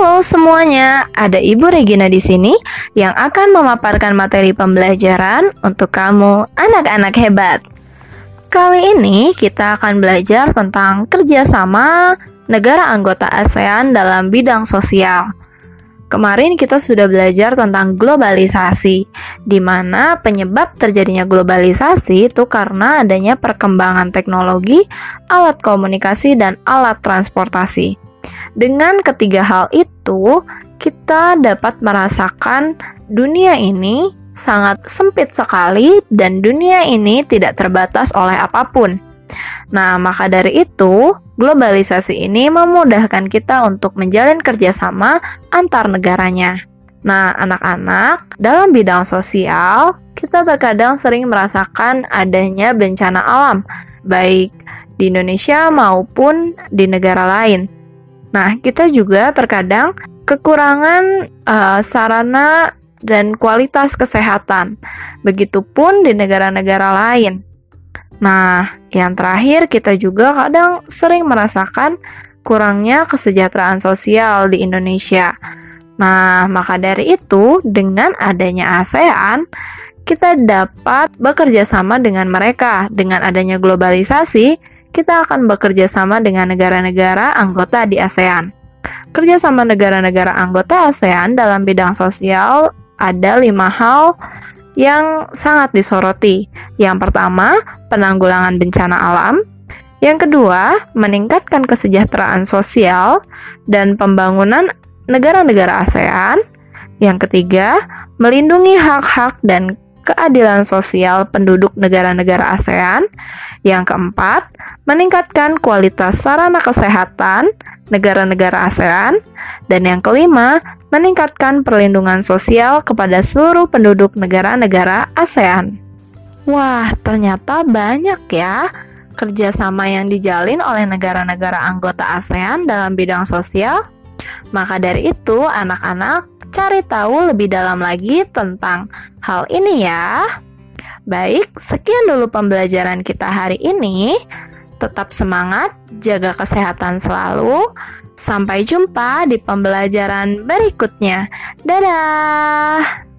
Halo semuanya, ada Ibu Regina di sini yang akan memaparkan materi pembelajaran untuk kamu anak-anak hebat. Kali ini kita akan belajar tentang kerjasama negara anggota ASEAN dalam bidang sosial. Kemarin kita sudah belajar tentang globalisasi, di mana penyebab terjadinya globalisasi itu karena adanya perkembangan teknologi, alat komunikasi, dan alat transportasi. Dengan ketiga hal itu, kita dapat merasakan dunia ini sangat sempit sekali dan dunia ini tidak terbatas oleh apa pun. Nah, maka dari itu, globalisasi ini memudahkan kita untuk menjalin kerjasama antar negaranya. Nah, anak-anak, dalam bidang sosial, kita terkadang sering merasakan adanya bencana alam, baik di Indonesia maupun di negara lain. Nah, kita juga terkadang kekurangan uh, sarana dan kualitas kesehatan. Begitupun di negara-negara lain. Nah, yang terakhir kita juga kadang sering merasakan kurangnya kesejahteraan sosial di Indonesia. Nah, maka dari itu, dengan adanya ASEAN, kita dapat bekerja sama dengan mereka. Dengan adanya globalisasi, kita akan bekerja sama dengan negara-negara anggota di ASEAN. Kerjasama negara-negara anggota ASEAN dalam bidang sosial ada lima hal yang sangat disoroti. Yang pertama, penanggulangan bencana alam. Yang kedua, meningkatkan kesejahteraan sosial dan pembangunan negara-negara ASEAN. Yang ketiga, melindungi hak-hak dan keadilan sosial penduduk negara-negara ASEAN. Yang keempat, meningkatkan kualitas sarana kesehatan negara-negara ASEAN. Dan yang kelima, meningkatkan perlindungan sosial kepada seluruh penduduk negara-negara ASEAN. Wah, ternyata banyak ya kerjasama yang dijalin oleh negara-negara anggota ASEAN dalam bidang sosial. Maka dari itu, anak-anak cari tahu lebih dalam lagi tentang hal ini ya. Baik, sekian dulu pembelajaran kita hari ini. Tetap semangat, jaga kesehatan selalu. Sampai jumpa di pembelajaran berikutnya. Dadah.